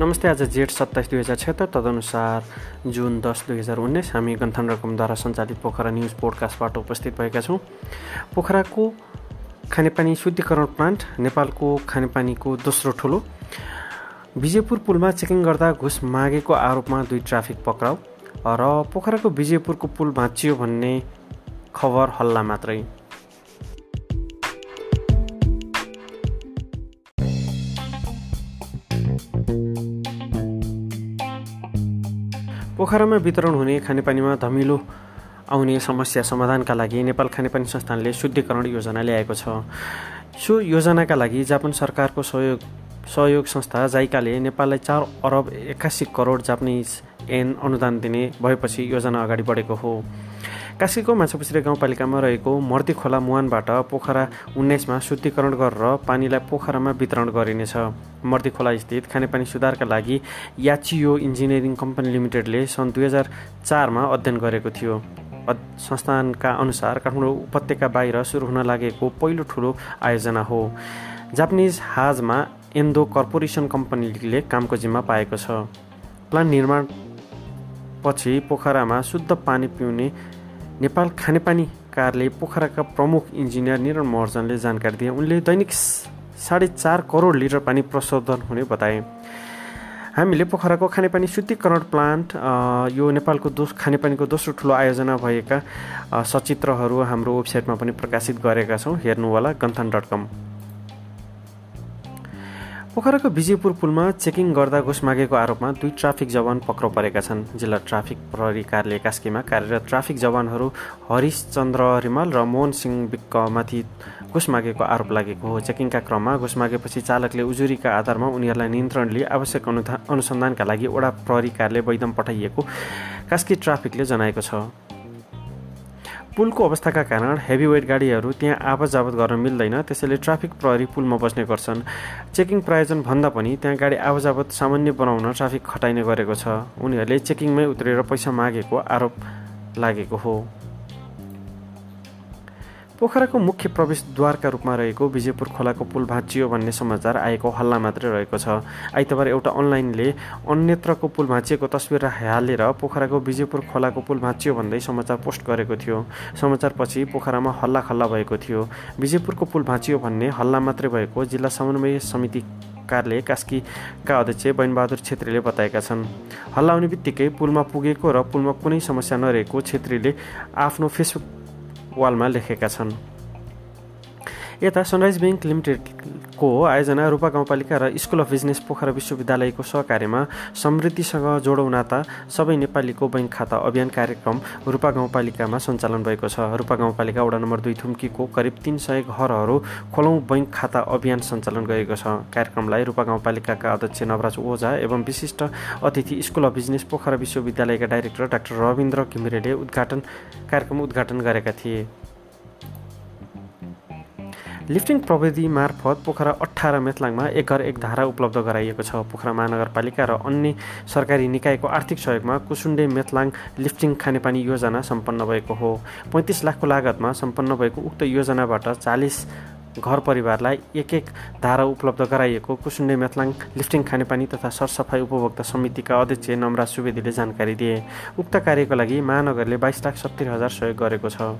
नमस्ते आज जेठ सत्ताइस दुई हजार छत्तर तदनुसार जुन दस दुई हजार उन्नाइस हामी गन्थन रकमद्वारा सञ्चालित पोखरा न्युज पोडकास्टबाट उपस्थित भएका छौँ। पोखराको खानेपानी शुद्धिकरण प्लान्ट नेपालको खानेपानीको दोस्रो ठुलो। विजयपुर पुलमा चेकिङ गर्दा घुस मागेको आरोपमा दुई ट्राफिक पक्राउ र पोखराको विजयपुरको पुल भाँचियो भन्ने खबर हल्ला मात्रै। पोखरामा वितरण हुने खानेपानीमा धमिलो आउने समस्या समाधानका लागि नेपाल खानेपानी संस्थानले शुद्धिकरण योजना ल्याएको छ। सो योजनाका लागि जापान सरकारको सहयोग सहयोग संस्था जाइकाले नेपाललाई चार अरब एक्कासी करोड जापानिज एन अनुदान दिने भएपछि योजना अगाडि बढेको हो। कास्कीको माछापुछ्रे गाउँपालिकामा रहेको मर्ती खोला मुहानबाट पोखरा उन्नाइसमा शुद्धिकरण गरेर पानीलाई पोखरामा वितरण गरिनेछ। मर्ती खोला स्थित खानेपानी सुधारका लागि याचियो इन्जिनियरिङ कम्पनी लिमिटेडले सन् दुई हजार चारमा अध्ययन गरेको थियो। संस्थानका अनुसार काठमाडौँ उपत्यका बाहिर सुरु हुन लागेको पहिलो ठुलो आयोजना हो। जापानिज हाजमा एन्दो कर्पोरेसन कम्पनीले कामको जिम्मा पाएको छ। प्लान्ट निर्माण पछि पोखरामा शुद्ध पानी पिउने नेपाल खानेपानी कार्यालय पोखराका प्रमुख इन्जिनियर निरन महर्जनले जानकारी दिए। उनले दैनिक साढे चार करोड लिटर पानी प्रशोधन हुने बताए। हामीले पोखराको खानेपानी शुद्धिकरण प्लान्ट यो नेपालको दोस खानेपानीको दोस्रो ठुलो आयोजना भएका सचित्रहरू हाम्रो वेबसाइटमा पनि प्रकाशित गरेका छौँ। हेर्नु होला गन्थन डट कम। पोखराको विजयपुर पुलमा चेकिङ गर्दा घुस मागेको आरोपमा दुई ट्राफिक जवान पक्राउ परेका छन्। जिल्ला ट्राफिक प्रहरी कार्यालय कास्कीमा कार्यरत ट्राफिक जवानहरू हरिश चन्द्र रिमाल र मोहन सिंह विक्कमाथि घुस मागेको आरोप लागेको हो। चेकिङका क्रममा घुस मागेपछि चालकले उजुरीका आधारमा उनीहरूलाई नियन्त्रण लिई आवश्यक अनुसन्धानका लागि वडा प्रहरी कार्यालय बैदम पठाइएको कास्की ट्राफिकले जनाएको छ। पुलको अवस्थाका कारण हेभी वेट गाडीहरू त्यहाँ आवत जावत गर्न मिल्दैन। त्यसैले ट्राफिक प्रहरी पुलमा बस्ने गर्छन्। चेकिङ प्रायोजन भन्दा पनि त्यहाँ गाडी आवजावत सामान्य बनाउन ट्राफिक खटाइने गरेको छ। उनीहरूले चेकिङमै उत्रेर पैसा मागेको आरोप लागेको हो। पोखराको मुख्य प्रवेशद्वारका रूपमा रहेको विजयपुर खोलाको पुल भाँचियो भन्ने समाचार आएको हल्ला मात्रै रहेको छ। आइतबार एउटा अनलाइनले अन्यत्रको पुल भाँचिएको तस्विर हालेर पोखराको विजयपुर खोलाको पुल भाँचियो भन्दै समाचार पोस्ट गरेको थियो। समाचारपछि पोखरामा हल्ला खल्ला भएको थियो। विजयपुरको पुल भाँचियो भन्ने हल्ला मात्रै भएको जिल्ला समन्वय समिति कार्यालय कास्कीका अध्यक्ष बहिनबहादुर छेत्रीले बताएका छन्। हल्ला आउने बित्तिकै पुलमा पुगेको र पुलमा कुनै समस्या नरहेको छेत्रीले आफ्नो फेसबुक वालमा लेखेका छन्। यता सनराइज ब्याङ्क लिमिटेडको आयोजना रूपा गाउँपालिका र स्कुल अफ बिजनेस पोखरा विश्वविद्यालयको सहकार्यमा समृद्धिसँग जोडौँ नाता सबै नेपालीको ब्याङ्क खाता अभियान कार्यक्रम रूपा गाउँपालिकामा सञ्चालन भएको छ। रूपा गाउँपालिका वडा नम्बर दुई थुम्कीको करिब तिन सय घरहरू खोलौँ बैङ्क खाता अभियान सञ्चालन गरेको छ। कार्यक्रमलाई रूपा गाउँपालिकाका अध्यक्ष नवराज ओझा एवं विशिष्ट अतिथि स्कुल अफ बिजनेस पोखरा विश्वविद्यालयका डाइरेक्टर डाक्टर रविन्द्र घिमिरेले उद्घाटन कार्यक्रम उद्घाटन गरेका थिए। लिफ्टिङ प्रविधि मार्फत पोखरा अठार मेथलाङमा एक घर एक धारा उपलब्ध गराइएको छ। पोखरा महानगरपालिका र अन्य सरकारी निकायको आर्थिक सहयोगमा कुसुन्डे मेथलाङ लिफ्टिङ खानेपानी योजना सम्पन्न भएको हो। पैँतिस लाखको लागतमा सम्पन्न भएको उक्त योजनाबाट चालिस घर परिवारलाई एक एक धारा उपलब्ध गराइएको कुसुन्डे मेथलाङ लिफ्टिङ खानेपानी तथा सरसफाइ उपभोक्ता समितिका अध्यक्ष नमराज सुवेदीले जानकारी दिए। उक्त कार्यको लागि महानगरले बाइस लाख सत्तरी हजार सहयोग गरेको छ।